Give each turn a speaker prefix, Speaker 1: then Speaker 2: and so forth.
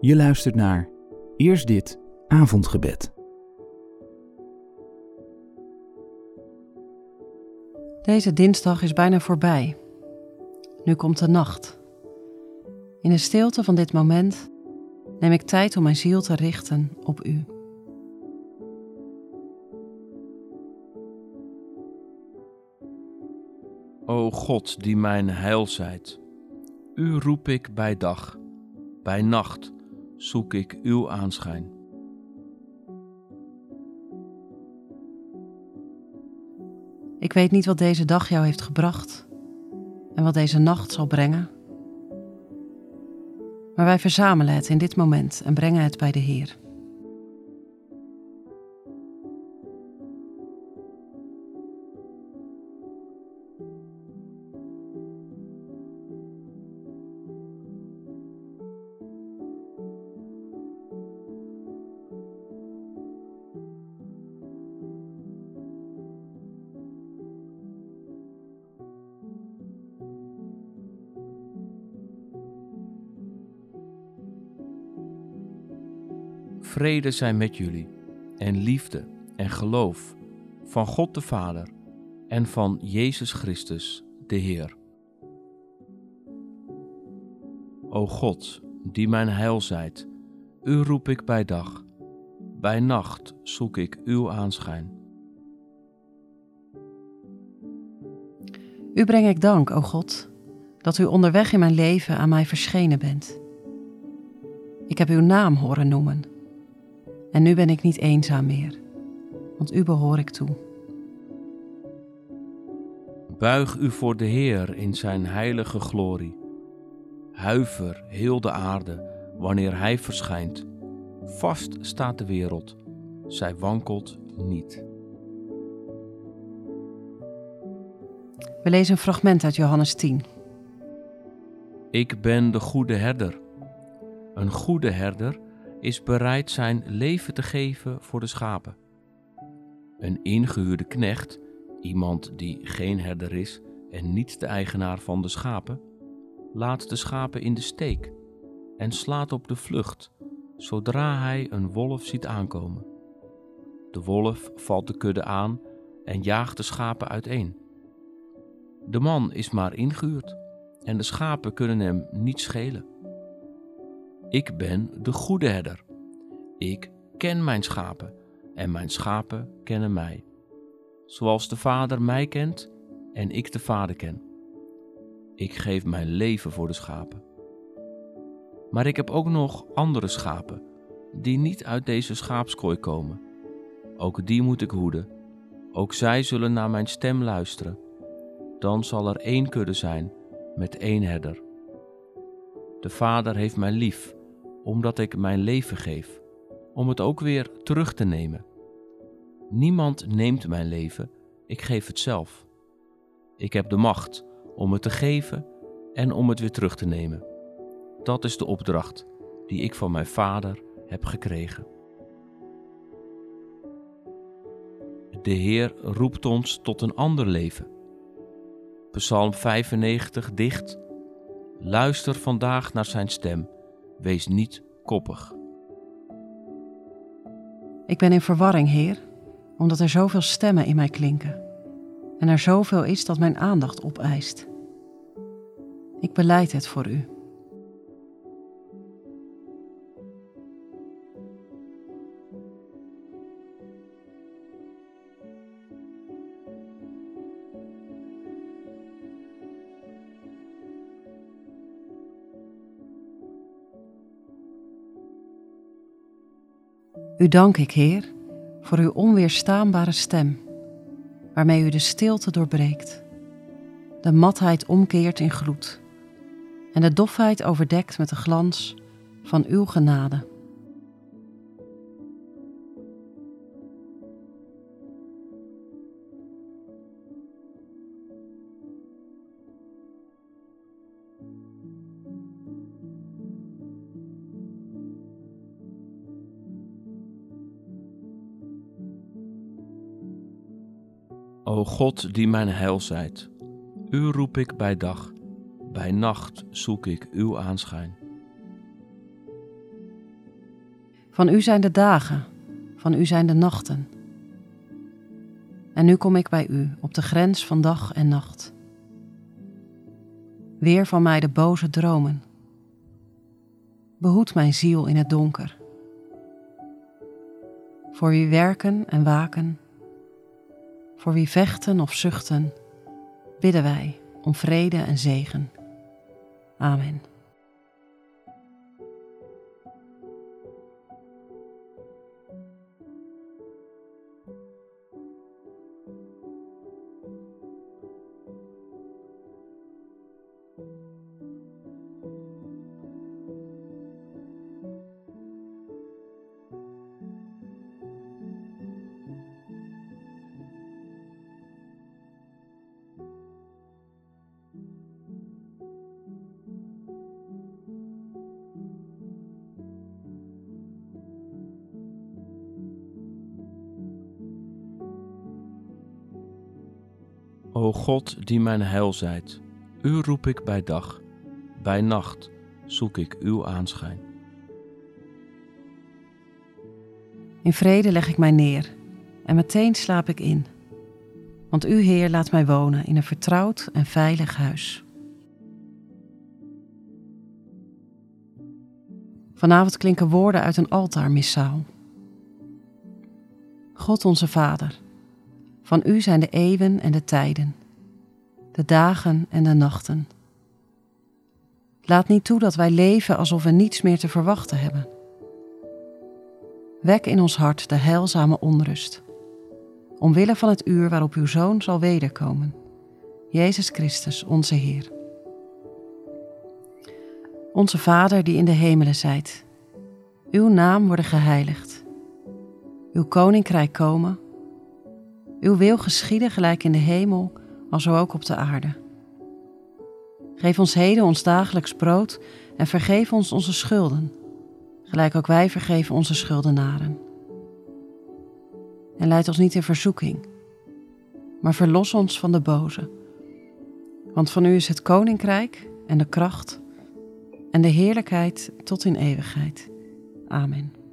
Speaker 1: Je luistert naar Eerst dit avondgebed.
Speaker 2: Deze dinsdag is bijna voorbij. Nu komt de nacht. In de stilte van dit moment neem ik tijd om mijn ziel te richten op U.
Speaker 3: O God, die mijn heil zijt, U roep ik bij dag, bij nacht zoek ik Uw aanschijn.
Speaker 2: Ik weet niet wat deze dag jou heeft gebracht en wat deze nacht zal brengen. Maar wij verzamelen het in dit moment en brengen het bij de Heer.
Speaker 3: Vrede zijn met jullie, en liefde en geloof van God de Vader en van Jezus Christus, de Heer. O God, die mijn heil zijt, U roep ik bij dag, bij nacht zoek ik Uw aanschijn.
Speaker 2: U breng ik dank, o God, dat U onderweg in mijn leven aan mij verschenen bent. Ik heb Uw naam horen noemen en nu ben ik niet eenzaam meer, want u behoor ik toe.
Speaker 3: Buig u voor de Heer in zijn heilige glorie. Huiver heel de aarde wanneer Hij verschijnt. Vast staat de wereld, zij wankelt niet.
Speaker 2: We lezen een fragment uit Johannes 10.
Speaker 3: Ik ben de goede herder. Een goede herder is bereid zijn leven te geven voor de schapen. Een ingehuurde knecht, iemand die geen herder is en niet de eigenaar van de schapen, laat de schapen in de steek en slaat op de vlucht zodra hij een wolf ziet aankomen. De wolf valt de kudde aan en jaagt de schapen uiteen. De man is maar ingehuurd en de schapen kunnen hem niet schelen. Ik ben de goede herder. Ik ken mijn schapen en mijn schapen kennen mij. Zoals de Vader mij kent en ik de Vader ken. Ik geef mijn leven voor de schapen. Maar ik heb ook nog andere schapen die niet uit deze schaapskooi komen. Ook die moet ik hoeden. Ook zij zullen naar mijn stem luisteren. Dan zal er één kudde zijn met één herder. De Vader heeft mij lief omdat ik mijn leven geef, om het ook weer terug te nemen. Niemand neemt mijn leven, ik geef het zelf. Ik heb de macht om het te geven en om het weer terug te nemen. Dat is de opdracht die ik van mijn vader heb gekregen. De Heer roept ons tot een ander leven. Psalm 95 dicht. Luister vandaag naar zijn stem Wees niet koppig.
Speaker 2: Ik ben in verwarring, Heer, omdat er zoveel stemmen in mij klinken en er zoveel is dat mijn aandacht opeist. Ik beleid het voor U. U dank ik, Heer, voor uw onweerstaanbare stem, waarmee u de stilte doorbreekt, de matheid omkeert in gloed en de dofheid overdekt met de glans van uw genade.
Speaker 3: God die mijn heil zijt, u roep ik bij dag, bij nacht zoek ik uw aanschijn.
Speaker 2: Van u zijn de dagen, van u zijn de nachten. En nu kom ik bij u op de grens van dag en nacht. Weer van mij de boze dromen. Behoed mijn ziel in het donker. Voor wie werken en waken, voor wie vechten of zuchten, bidden wij om vrede en zegen. Amen.
Speaker 3: O God die mijn heil zijt, u roep ik bij dag, bij nacht zoek ik uw aanschijn.
Speaker 2: In vrede leg ik mij neer en meteen slaap ik in. Want u, Heer, laat mij wonen in een vertrouwd en veilig huis. Vanavond klinken woorden uit een altaarmissaal. God onze Vader, van u zijn de eeuwen en de tijden, de dagen en de nachten. Laat niet toe dat wij leven alsof we niets meer te verwachten hebben. Wek in ons hart de heilzame onrust, omwille van het uur waarop uw Zoon zal wederkomen, Jezus Christus, onze Heer. Onze Vader die in de hemelen zijt, uw naam worden geheiligd, uw koninkrijk komen, uw wil geschieden gelijk in de hemel, als ook op de aarde. Geef ons heden ons dagelijks brood en vergeef ons onze schulden, gelijk ook wij vergeven onze schuldenaren. En leid ons niet in verzoeking, maar verlos ons van de boze. Want van u is het koninkrijk en de kracht en de heerlijkheid tot in eeuwigheid. Amen.